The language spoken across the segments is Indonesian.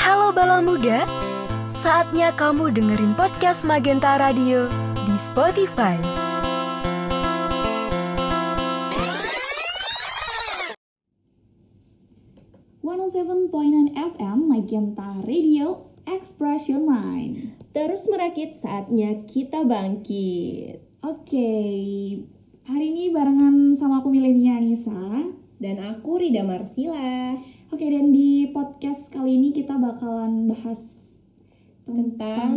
Halo Bala Muda, saatnya kamu dengerin podcast Magenta Radio di Spotify. FM Magenta Radio Express Your Mind. Terus merakit saatnya kita bangkit. Oke, hari ini barengan sama aku Milenia Nisa dan aku Rida Marsila. Oke, dan di podcast kali ini kita bakalan bahas tentang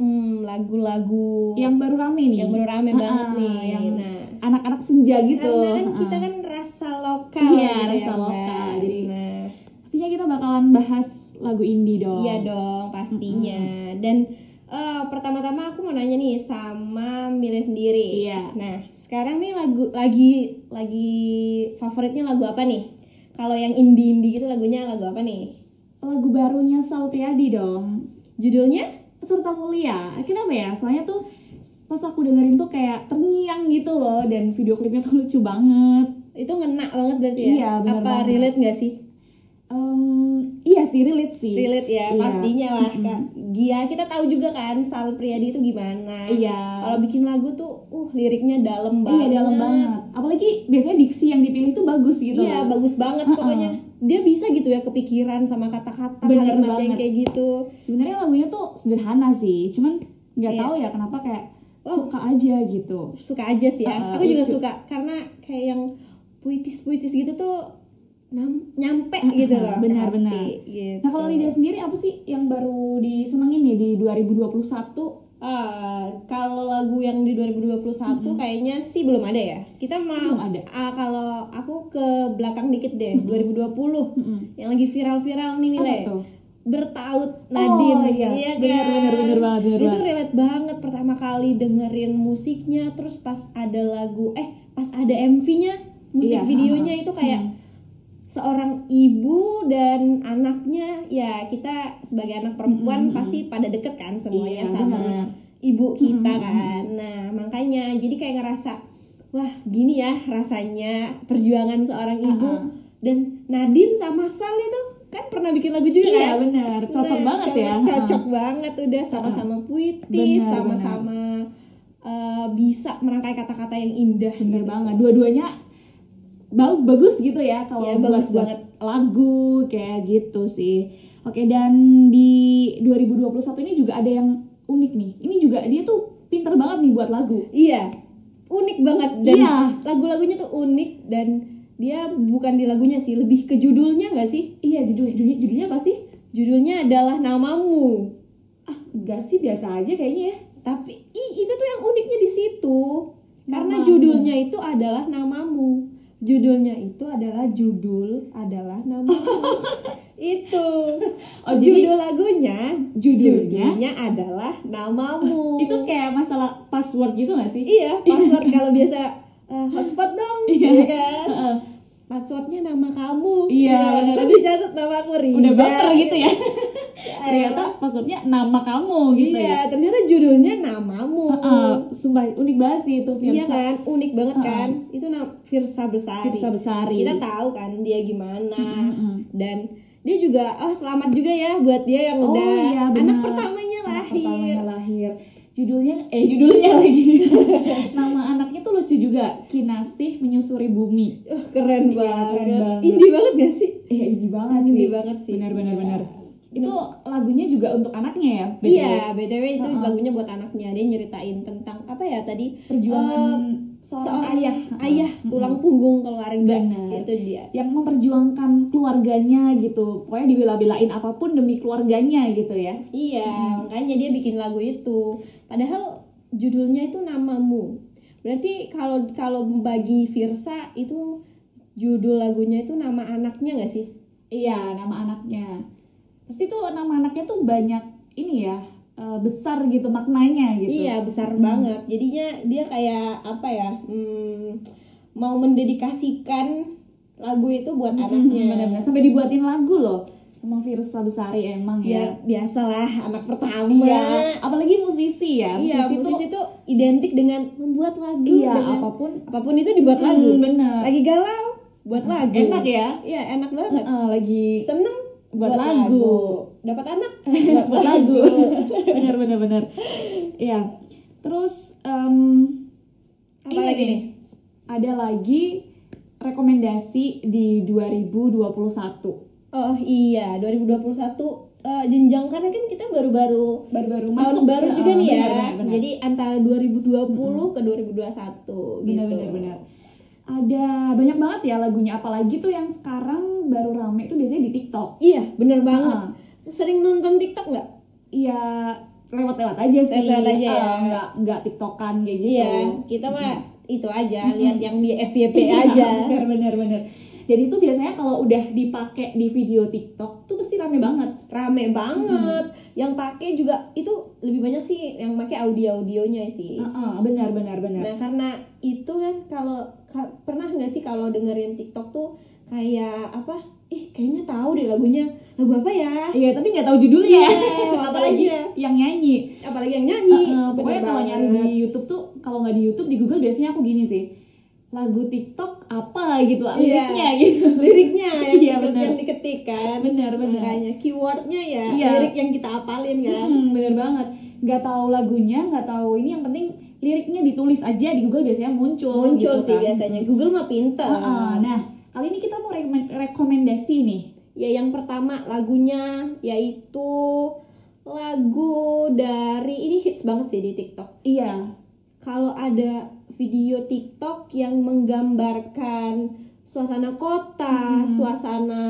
hmm, lagu-lagu yang baru rame nih. Yang baru rame uh, banget nih. Yang nah, anak-anak senja gitu. Karena kan uh. kita kan rasa lokal. Iya, gitu rasa ya, lokal. Jadi nah. pastinya kita bakalan bahas lagu indie dong. Iya dong, pastinya. Mm -hmm. Dan uh, pertama-tama aku mau nanya nih sama Mile sendiri. Iya. Nah, sekarang nih lagu lagi lagi favoritnya lagu apa nih? Kalau yang indie-indie gitu lagunya lagu apa nih? Lagu barunya Sal Priadi dong. Judulnya? Serta Mulia. Kenapa ya? Soalnya tuh pas aku dengerin tuh kayak terngiang gitu loh dan video klipnya tuh lucu banget. Itu ngena banget berarti ya? Iya, bener Apa banget. relate gak sih? Um, iya sih relate sih. Relate ya, Iya. pastinya lah. Kak. Gia kita tahu juga kan Sal Priadi itu gimana. Iya. Kalau bikin lagu tuh uh liriknya dalam Iya banget. dalam banget. Apalagi biasanya diksi yang dipilih tuh bagus gitu. Iya, loh. bagus banget Uh-uh. pokoknya. Dia bisa gitu ya kepikiran sama kata-kata Bener kalimat yang banget. kayak gitu. Sebenarnya lagunya tuh sederhana sih, cuman nggak Iya. tahu ya kenapa kayak Oh. suka aja gitu. Suka aja sih ya. Uh-uh, Aku juga lucu. suka karena kayak yang puitis-puitis gitu tuh nyampe gitu loh. benar-benar. Gitu. Nah kalau Rida sendiri apa sih yang baru disenengin nih di 2021? Ah, kalau lagu yang di 2021 kayaknya sih belum ada ya. Kita mau Belum ada. Ah, kalau aku ke belakang dikit deh, 2020 Mm-mm. yang lagi viral-viral nih Mile. Apa tuh? Bertaut Nadine. Oh, iya. Bener, kan? bener, bener banget, bener Itu banget. relate banget pertama kali dengerin musiknya, terus pas ada lagu eh pas ada MV-nya, musik Iya, videonya itu kayak Hmm. Seorang ibu dan anaknya ya kita sebagai anak perempuan Mm-mm, pasti pada deket kan semuanya Iya, sama benar. ibu kita Mm-mm. kan nah makanya jadi kayak ngerasa wah gini ya rasanya perjuangan seorang ibu Uh-uh. dan Nadine sama Sal itu kan pernah bikin lagu juga Iya kan bener, cocok Nah, banget cocok- ya. cocok banget udah sama-sama puitis Benar, sama-sama eh, bisa merangkai kata-kata yang indah Bener gitu. banget, dua-duanya bagus gitu ya kalau buat- bagus banget. lagu kayak gitu sih. Oke dan di 2021 ini juga ada yang unik nih. Ini juga dia tuh pinter banget nih buat lagu. Iya, unik banget dan Iya. lagu-lagunya tuh unik dan dia bukan di lagunya sih, lebih ke judulnya nggak sih? Iya judulnya judulnya, judulnya apa sih? Judulnya adalah namamu. Ah enggak sih biasa aja kayaknya ya. Tapi ih, itu tuh yang uniknya di situ. Karena Namamu. judulnya itu adalah namamu. Judulnya itu adalah judul adalah namamu. itu. Oh, jadi- judul lagunya Judulnya? judulnya adalah namamu. Itu kayak masalah password gitu gak sih? Iya, password kalau biasa eh, hotspot dong, Iya. iya kan? Heeh. Passwordnya nama kamu. Iya, Gitu. benar. Tapi catat nama aku Rida. Udah baper gitu ya. Ya, Ternyata passwordnya nama kamu gitu iya, ya. ternyata judulnya namamu. Heeh, sumpah unik banget sih itu Iya Firsa. kan, unik banget Uh-uh. kan. Itu nama Firsa Besari. Firsa Besari. Kita tahu kan dia gimana. Mm-mm. Dan dia juga, oh selamat juga ya buat dia yang Oh, udah iya, anak pertamanya Anak lahir. pertamanya lahir. Judulnya eh judulnya lagi. Nama anaknya tuh lucu juga. Kinasih menyusuri bumi. Uh, keren Iya, banget. keren banget. Indie banget gak sih? Eh indie banget sih. Indie banget sih. Benar benar Iya. benar. Itu lagunya juga untuk anaknya ya? BTW? Iya, BTW itu Uh-uh. lagunya buat anaknya. Dia nyeritain tentang apa ya tadi? Perjuangan Eh, seorang, ayah. ayah Mm-mm. tulang punggung keluarga. Bener. Itu dia. yang memperjuangkan keluarganya gitu. Pokoknya dibela-belain apa pun demi keluarganya gitu ya. Iya, makanya dia bikin lagu itu. Padahal judulnya itu namamu. Berarti kalau kalau bagi Virsa itu judul lagunya itu nama anaknya nggak sih? Iya, nama anaknya. Pasti tuh nama anaknya tuh banyak ini ya, eh, besar gitu maknanya gitu. Iya, besar Hmm. banget. Jadinya dia kayak apa ya? hmm, mau mendedikasikan lagu itu buat Hmm, anaknya. benar-benar sampai dibuatin lagu loh sama Virsa Besari emang Ya, ya. biasalah anak pertama. Iya, apalagi musisi ya. Iya, Musisi, musisi tuh itu identik dengan membuat lagu. iya dengan- apa pun apa pun itu dibuat Hmm, lagu. bener. Lagi galau, buat lagu. Enak ya. Iya, enak banget. Heeh, lagi Seneng buat lagu. Dapat anak buat, buat lagu. bener bener bener. Iya. Terus em, Apa ini lagi nih? Ada lagi rekomendasi di 2021. Oh iya, 2021 eh, jenjang karena kan kita baru-baru Baru-baru tahun masuk baru ya, juga nih ya. benar, benar. Jadi antara 2020 ke 2021 gitu. benar benar. Ada banyak banget ya lagunya apalagi tuh yang sekarang baru rame itu biasanya di TikTok. Iya, bener banget. Ah. Sering nonton TikTok nggak? Iya lewat-lewat aja sih. Lewat-lewat aja ya. Ah, nggak nggak TikTokan kayak gitu. Iya, kita mah itu aja, lihat yang di FYP aja. bener bener bener. Jadi itu biasanya kalau udah dipakai di video TikTok tuh pasti rame banget. Rame banget. Yang pakai juga itu lebih banyak sih yang pakai audio-audionya sih. Heeh, benar benar benar. Nah, karena itu kan kalau ka- pernah nggak sih kalau dengerin TikTok tuh kayak apa? Ih, kayaknya tahu deh lagunya. Lagu apa ya? Iya, tapi nggak tahu judulnya. Iya, Apalagi yang nyanyi. Apalagi yang nyanyi. Heeh, Bener pokoknya kalau nyari di YouTube tuh kalau nggak di YouTube di Google biasanya aku gini sih. Lagu TikTok apa gitu Iya. liriknya gitu. liriknya yang, Iya, diketik- bener. yang diketik kan. Bener, bener. Makanya keywordnya ya Iya. lirik yang kita apalin kan. Hmm, bener banget. Nggak tahu lagunya, nggak tahu ini yang penting liriknya ditulis aja di Google biasanya muncul. Muncul gitu sih kan. biasanya. Google mah pinter. Heeh, Nah, kali ini kita mau rekom- rekomendasi nih. Ya yang pertama lagunya yaitu lagu dari ini hits banget sih di TikTok. Iya. Kalau ada video TikTok yang menggambarkan suasana kota, Hmm. suasana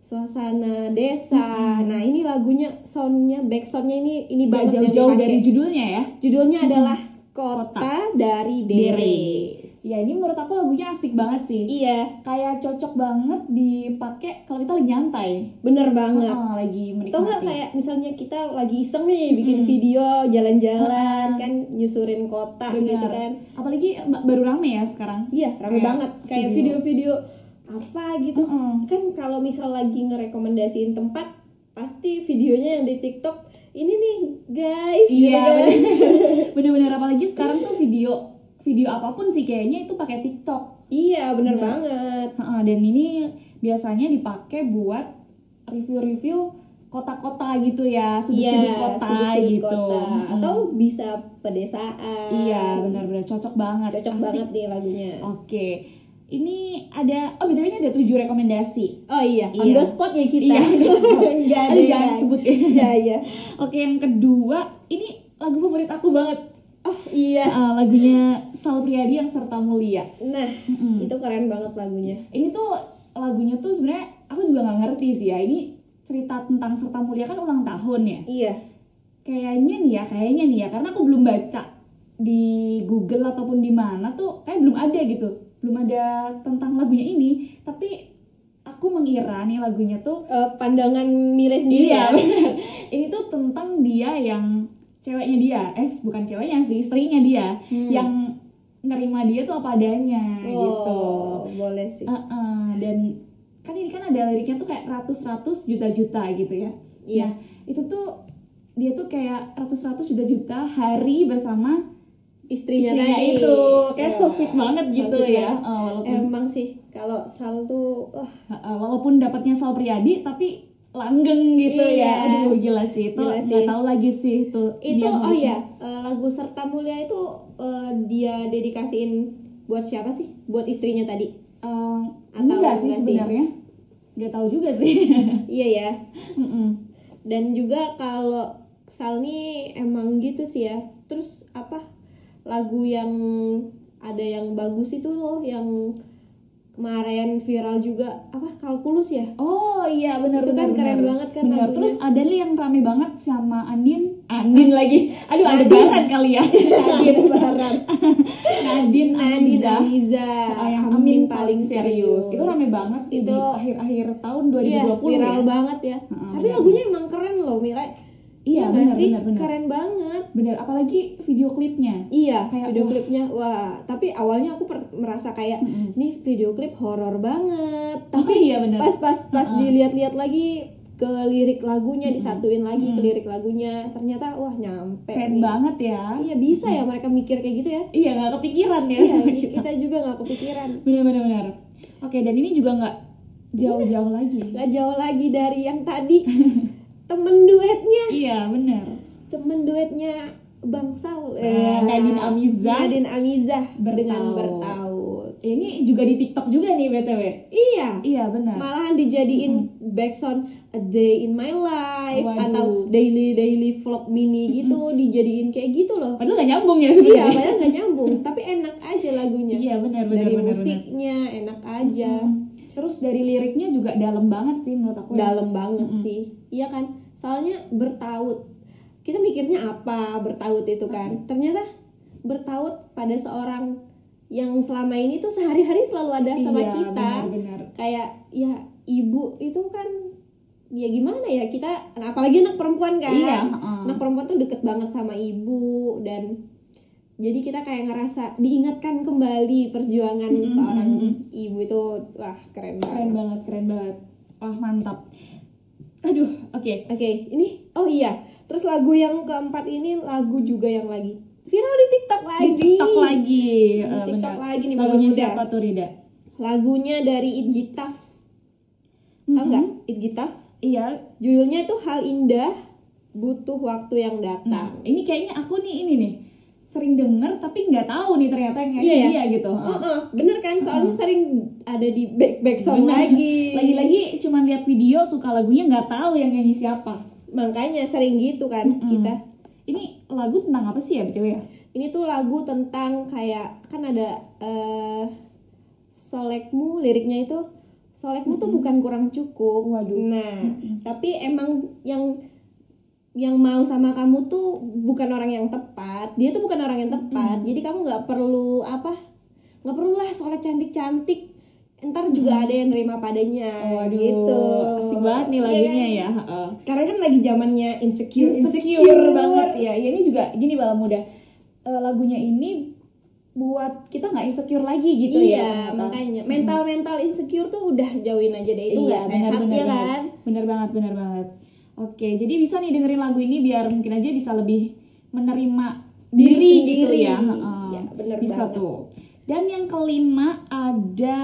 suasana desa. Hmm. Nah, ini lagunya soundnya backsoundnya ini ini Nggak banget jauh-jauh dari judulnya ya. Judulnya Hmm. adalah Kota, dari Dere. Dere. Ya ini menurut aku lagunya asik banget sih. Iya, Kayak cocok banget dipakai kalau kita lagi nyantai. bener banget. Heeh, lagi menikmati. Atau nggak kayak misalnya kita lagi iseng nih bikin video jalan-jalan kan nyusurin kota Bener. gitu kan. Apalagi ba- baru rame ya sekarang. Iya, rame Kayak banget kayak video. video-video apa gitu. Heeh. Kan kalau misal lagi ngerekomendasiin tempat pasti videonya yang di TikTok ini nih guys gitu Iya, kan. bener. bener-bener apalagi sekarang tuh video video apa pun sih kayaknya itu pakai TikTok. Iya, bener Bener. banget. Dan ini biasanya dipakai buat review-review kota-kota gitu ya, sudut-sudut Iya, kota sudut-sudut gitu. kota. Atau bisa pedesaan. iya, benar-benar cocok banget. Cocok Asik. banget nih lagunya. Oke. Ini ada oh btw ini ada tujuh rekomendasi. Oh iya, on Iya. the spot ya kita. Iya, Aduh, jangan sebut ya. Iya, iya. Oke, yang kedua, ini lagu favorit aku banget. Oh iya. Eh, lagunya Sal Priadi yang Serta Mulia. Nah, Mm-mm. itu keren banget lagunya. Ini tuh lagunya tuh sebenarnya aku juga nggak ngerti sih ya. Ini cerita tentang Serta Mulia kan ulang tahun ya. Iya. Kayaknya nih ya, kayaknya nih ya, karena aku belum baca di Google ataupun di mana tuh kayak belum ada gitu. Belum ada tentang lagunya ini, tapi aku mengira nih lagunya tuh Eh, pandangan Mile sendiri Iya, ya. Ini tuh tentang dia yang ceweknya dia, eh bukan ceweknya sih, istrinya dia Hmm. yang nerima dia tuh apa adanya gitu. Oh, boleh sih. Heeh, dan kan ini kan ada liriknya tuh kayak ratus-ratus juta-juta gitu ya. Iya. Nah, itu tuh dia tuh kayak ratus-ratus juta-juta hari bersama Istrinya, istrinya tadi. itu. Kayak so Wah, sweet banget so gitu sweet ya. Eh, walaupun Emang sih kalau Sal tuh wah, Heeh, walaupun dapatnya Sal Priadi tapi langgeng gitu Iya. ya aduh gila sih itu nggak tahu lagi sih itu itu oh ya lagu Serta Mulia itu eh, dia dedikasiin buat siapa sih? Buat istrinya tadi. Eh, Atau enggak sih enggak sih? sebenarnya nggak tahu juga sih Iya ya. Mm-mm. Dan juga kalau Sal nih emang gitu sih ya. Terus apa? Lagu yang ada yang bagus itu loh yang kemarin viral juga apa kalkulus ya? Oh iya benar Itu kan keren benar. banget kan lagunya. terus ada nih yang rame banget sama Andin. Andin lagi. Aduh ada baran kali ya. Baran Amiza Amiza Ah, yang Amin paling serius. itu rame banget sih itu akhir-akhir tahun 2020 iya, viral ya. banget ya. Tapi lagunya emang keren loh Mila iya nggak benar sih benar benar keren banget benar apalagi video klipnya iya Kayak, video wah. klipnya wah tapi awalnya aku per- merasa kayak Mm-mm. nih video klip horor banget Oh tapi iya benar. pas pas pas Heeh. dilihat-lihat lagi ke lirik lagunya disatuin lagi ke Mm-mm. lirik lagunya ternyata wah nyampe Keren nih. banget ya. iya bisa ya mereka mikir kayak gitu ya Iya nggak kepikiran ya. iya kita. kita juga nggak kepikiran Bener bener bener. Oke, dan ini juga nggak jauh-jauh lagi. Gak jauh lagi dari yang tadi temen duetnya Iya, benar. temen duetnya Bang Saul Ah, Nadine Amizah. Nadine Amizah dengan Bertaut. bertaut Ini juga di TikTok juga nih BTW. iya Iya, benar. malahan dijadiin backsound a day in my life Waduh. atau daily daily vlog mini gitu dijadiin kayak gitu loh Padahal nggak nyambung ya iya sebenarnya. padahal nggak nyambung tapi enak aja lagunya Iya, benar benar dari benar benar. musiknya enak aja Mm. Terus dari liriknya juga dalam banget sih menurut aku. ya. dalam banget sih iya kan soalnya bertaut kita mikirnya apa bertaut itu kan ternyata bertaut pada seorang yang selama ini tuh sehari-hari selalu ada sama Iya, kita Benar-benar. kayak ya ibu itu kan ya gimana ya kita apalagi anak perempuan kan Iya, heeh. anak perempuan tuh deket banget sama ibu dan jadi kita kayak ngerasa diingatkan kembali perjuangan Mm-mm, seorang mm-mm. ibu itu wah keren banget Keren banget, keren banget. Wah, mantap. Aduh, oke. Oke, ini oh iya. Terus lagu yang keempat ini lagu juga yang lagi viral di TikTok Di lagi. TikTok lagi. Di eh, TikTok benar. lagi nih Lagunya Muda. siapa tuh Rida? Lagunya dari It Gitaf. Tahu nggak? Mhm. It Gitaf. Iya. Judulnya itu Hal Indah Butuh Waktu Yang Nah, Datang. ini kayaknya aku nih ini nih sering denger tapi nggak tahu nih ternyata yang nyanyi Iya ya? dia gitu. Oh, oh, bener kan? Soalnya sering ada di back back sound Bener. lagi. Lagi-lagi cuman lihat video suka lagunya nggak tahu yang nyanyi siapa. Makanya sering gitu kan Mm-mm. kita. Ini lagu tentang apa sih ya btw ya? Ini tuh lagu tentang kayak kan ada eh solekmu liriknya itu solekmu tuh bukan kurang cukup. Waduh. Nah, tapi emang yang yang mau sama kamu tuh bukan orang yang tepat. Dia tuh bukan orang yang tepat. Jadi kamu nggak perlu apa? nggak perlu lah solek cantik-cantik. Ntar juga ada yang nerima padanya. Waduh, gitu. asik banget nih Iya lagunya kan? ya. heeh. Sekarang kan lagi zamannya insecure, insecure banget ya. Ya ini juga gini bala muda. Eh, lagunya ini buat kita nggak insecure lagi gitu ya. iya, ternyata. makanya mental mental insecure tuh udah jauhin aja deh itu Iya, nggak sehat benar, ya benar, kan. Bener banget, bener banget. Oke, jadi bisa nih dengerin lagu ini biar mungkin aja bisa lebih menerima Diri diri, gitu ya. heeh. Ya, bener bisa banget. tuh. Dan yang kelima ada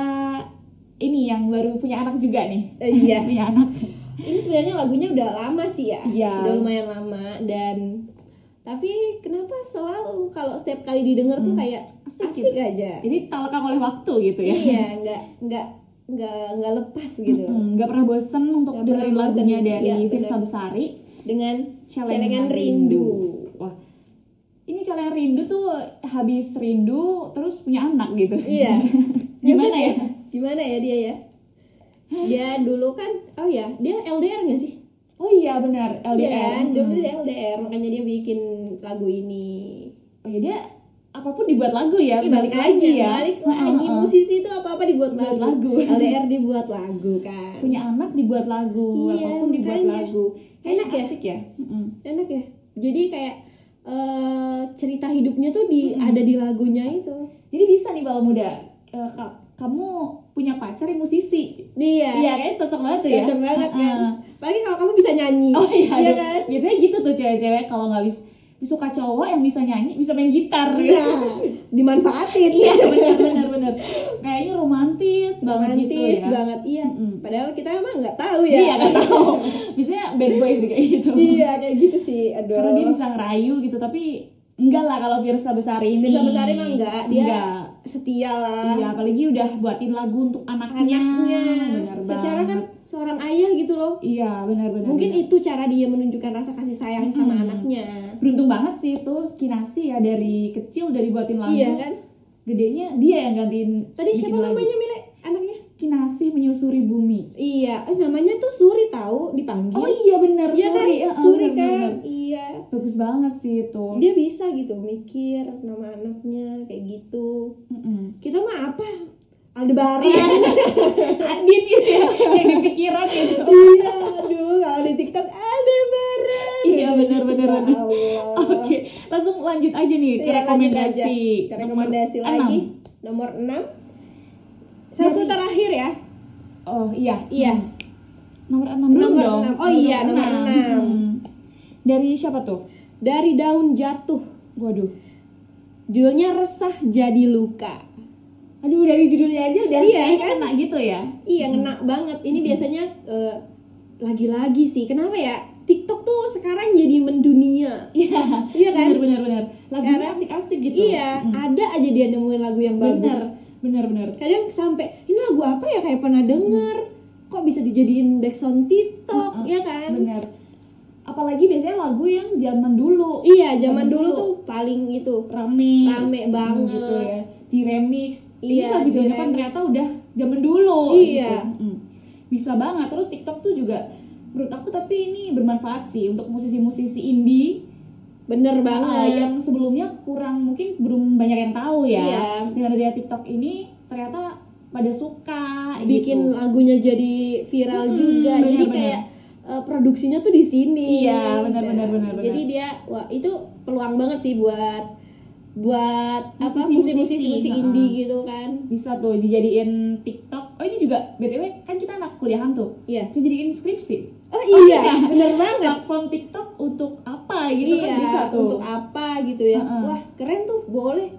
ini yang baru punya anak juga nih. Eh, iya. punya anak. ini sebenarnya lagunya udah lama sih ya Iya. udah lumayan lama dan tapi kenapa selalu kalau setiap kali didengar tuh Hmm. kayak Asik asik, gitu. aja Jadi tak lekang oleh waktu gitu ya. iya nggak nggak nggak nggak lepas gitu nggak pernah bosen untuk Nggak dengerin lagunya dari Firsa bener. Besari dengan Celengan Rindu. rindu Wah, ini celengan rindu tuh habis rindu terus punya anak gitu. iya Gimana ya? gimana ya dia ya dia dulu kan oh ya dia LDR nggak sih Oh iya benar LDR. kan? dulu Hmm. dia LDR makanya dia bikin lagu ini Oh iya dia apa pun dibuat lagu ya. Ih, balik lagi aja ya. balik lagi heeh. musisi itu apa apa dibuat Dibuat lagu. lagu. LDR dibuat lagu kan Punya anak dibuat lagu, Iya, apa pun dibuat makanya. lagu. Kayak Enak ya? Asik ya. Mm-mm. enak ya jadi kayak eh, cerita hidupnya tuh di Mm-mm. ada di lagunya itu Jadi bisa nih bala muda. ka- kamu punya pacar yang musisi. iya Iya, kayaknya cocok banget tuh ya. cocok banget kan Heeh. apalagi kalau kamu bisa nyanyi Oh iya, Iya kan biasanya gitu tuh cewek-cewek kalau nggak bisa suka cowok yang bisa nyanyi, bisa main gitar. nah dimanfaatin iya, benar benar benar. Kayaknya romantis, banget gitu romantis ya. banget iya Mm-mm. padahal kita emang nggak tahu ya Iya, nggak tahu. Biasanya bad boy sih kayak gitu. iya kayak gitu sih aduh Karena dia bisa ngerayu gitu, tapi enggak lah kalau Virsa Besari ini. Bisa besar emang enggak dia Enggak. Setia lah Iya, apalagi udah buatin lagu untuk anaknya. anaknya Benar secara banget. kan seorang ayah gitu loh Iya, benar-benar. mungkin itu cara dia menunjukkan rasa kasih sayang sama Mm-mm. anaknya beruntung banget sih itu Kinasi ya dari kecil dari buatin lagu. iya kan Gedenya dia yang gantiin. tadi siapa lagu. namanya anaknya Kinasi menyusuri bumi. iya eh, namanya tuh Suri tahu dipanggil Oh iya benar Iya kan Suri. Heeh, Suri kan benar. iya Bagus banget sih itu. dia bisa gitu mikir nama anaknya kayak gitu Mm-mm. kita mah apa Aldebaran Adit gitu ya yang di pikiran gitu. iya aduh kalau di TikTok Aldebaran Iya benar benar Ya benar. Allah. Oke, langsung lanjut aja nih ke Iya, rekomendasi. aja. Ke rekomendasi Nomor lagi nomor 6 satu terakhir ya Oh iya. Iya. Hmm. Nomor enam belum Nomor dong. enam. Oh iya, nomor enam. Hmm. Dari siapa tuh? dari daun jatuh Waduh. judulnya resah jadi luka Aduh dari judulnya aja udah Iya, kan? kena gitu ya. Iya ngena banget. Ini biasanya eh, lagi-lagi sih. Kenapa ya? TikTok tuh sekarang jadi mendunia. Iya. Iya kan? Lagunya Sekarang- asik-asik gitu. Iya, Mm. ada aja dia nemuin lagu yang bagus. Bener bener. Kadang sampai ini lagu apa ya kayak pernah denger. Kok bisa dijadiin background TikTok, Mm-mm. ya kan? Bener. Apalagi biasanya lagu yang zaman dulu Iya, zaman Zaman dulu dulu. tuh paling itu rame rame banget. gitu ya di remix ini Iya, lagu di zaman depan ternyata udah zaman dulu Iya. gitu. Mm. bisa banget terus TikTok tuh juga menurut aku tapi ini bermanfaat sih untuk musisi-musisi indie Bener ah, banget. yang sebelumnya kurang mungkin belum banyak yang tahu ya Iya. dengan adanya TikTok ini ternyata pada suka bikin gitu. lagunya jadi viral Mm-mm, juga. jadi bener-bener. kayak eh, produksinya tuh di sini. Iya, benar, Dan benar, Jadi dia wah itu peluang banget sih buat buat apa Musisi-musisi, musisi musik ha-ha. indie gitu kan. bisa tuh dijadiin TikTok oh ini juga btw kan kita anak kuliahan tuh Iya. dijadiin skripsi Oh iya, bener banget. platform TikTok untuk apa gitu kan iya, bisa tuh untuk apa gitu ya. Heeh. Wah, keren tuh, boleh.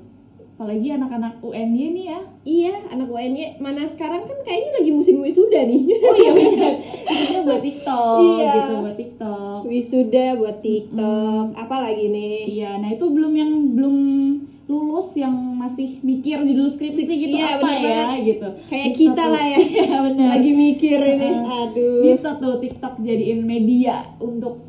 apalagi anak-anak UNY nih ya Iya, anak UNY mana sekarang kan kayaknya lagi musim wisuda nih. oh iya benar itu buat TikTok Iya. gitu buat TikTok wisuda buat TikTok, apalagi nih? iya nah itu belum yang belum lulus yang masih mikir judul skripsi gitu Iya, apa bener ya banget. gitu Kayak Bisa kita tuh. lah ya. iya benar Lagi mikir ini. Heeh. Aduh. bisa tuh TikTok jadiin media untuk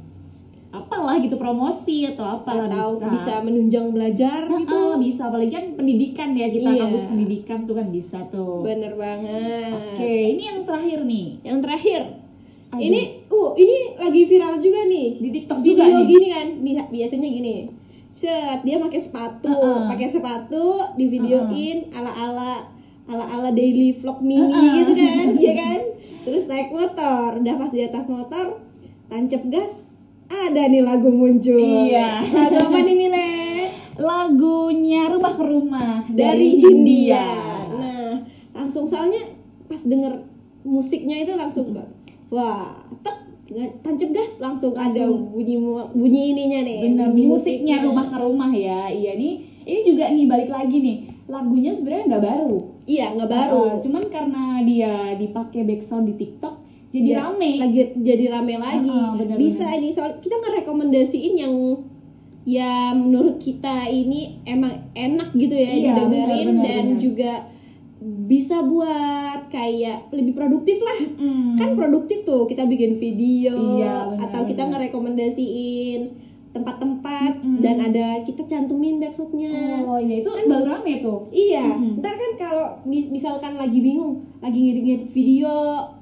apalah gitu promosi atau apalah Atau bisa bisa menunjang belajar gitu. Heeh, bisa apalagi kan pendidikan ya kita Iya. kampus pendidikan tuh kan bisa tuh Bener banget. oke ini yang terakhir nih Yang terakhir, Aduh. ini uh ini lagi viral juga nih. di TikTok juga Video nih gini kan, bi- biasanya gini. Set, dia pakai sepatu, Heeh. pakai sepatu, di videoin ala-ala ala-ala daily vlog mini Heeh. gitu kan, iya kan? Terus naik motor, udah pas di atas motor, tancap gas, ada nih lagu muncul. Iya. Lagu apa nih Mile? lagunya rumah ke rumah Dari Hindia. Nah, langsung soalnya pas denger musiknya itu langsung ke wah, tek tancap gas langsung, ada Langsung. bunyi mu- bunyi ininya nih. bener bunyi musiknya rumah ke rumah ya iya nih ini juga nih balik lagi nih lagunya sebenarnya nggak baru Iya, nggak baru. Uh, cuman karena dia dipakai background di TikTok jadi Iya, rame lagi jadi rame lagi Heeh, bener-bener. bisa ini soal kita ngerekomendasiin yang ya menurut kita ini emang enak gitu ya Iya, didengerin bener, bener, dan bener. juga bisa buat kayak lebih produktif lah Mm. kan produktif tuh kita bikin video Iya, benar, atau kita benar. ngerekomendasiin tempat-tempat Mm-mm. dan ada kita cantumin backshotnya oh iya itu baru rame tuh Iya, Mm-mm. ntar kan kalau mis- misalkan lagi bingung, lagi ngedit-ngedit video,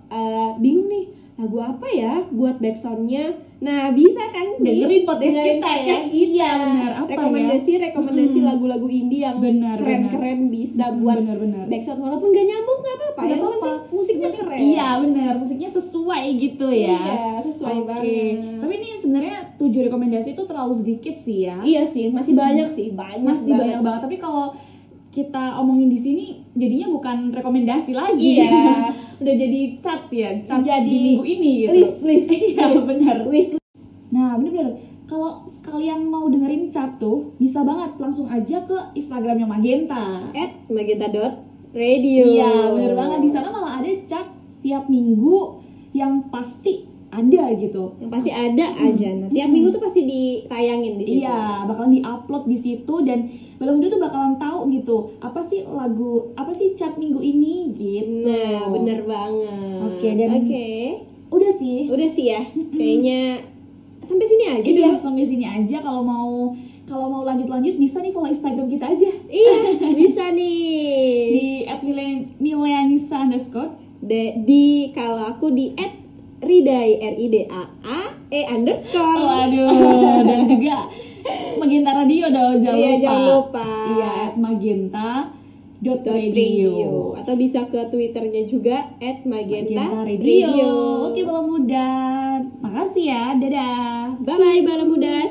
eh, bingung nih lagu apa ya buat backsoundnya. Nah bisa kan di- Dengerin podcast dengerin kita ya. kita. Iya, benar. Apa ya? rekomendasi rekomendasi Mm-mm. lagu-lagu indie yang Benar, keren-keren bisa Mm, buat benar-benar. backsound walaupun gak nyambung nggak apa-apa. Yang apa-apa. penting musiknya keren. Iya bener, musiknya sesuai gitu ya. Iya, sesuai Oke. banget. Tapi ini sebenarnya tujuh rekomendasi itu terlalu sedikit sih ya. Iya sih, masih banyak sih, banyak Masih banyak banget. Tapi kalau kita omongin di sini jadinya bukan rekomendasi lagi. Iya. Udah jadi cat ya, cat Jadi di minggu ini gitu. List list. Iya, list. benar. Wish Nah, bener-bener. Kalau sekalian mau dengerin cat tuh, bisa banget langsung aja ke Instagramnya Magenta. at magenta.radio. Iya, bener banget. Di sana malah ada cat setiap minggu yang pasti ada gitu. yang pasti ada aja nah tiap minggu tuh pasti ditayangin di situ Iya, bakalan diupload di situ dan Balon Muda tuh bakalan tahu gitu apa sih lagu apa sih cat minggu ini gitu. nah bener banget. Oke, dan- oke. Udah sih. udah sih ya kayaknya sampai sini aja Iya, dulu. sampai sini aja. Kalau mau kalau mau lanjut-lanjut bisa nih follow Instagram kita aja. Iya bisa nih. Di @mileanisa underscore. De- di kalau aku di at ridai r i d a a e underscore. Waduh, dan juga Magenta Radio dong, jangan Iya, lupa. jangan lupa. Iya, at magenta dot radio. radio atau bisa ke twitternya juga at magenta, Magenta Radio. Oke, Bala Muda. Makasih ya. Dadah. bye bye bala muda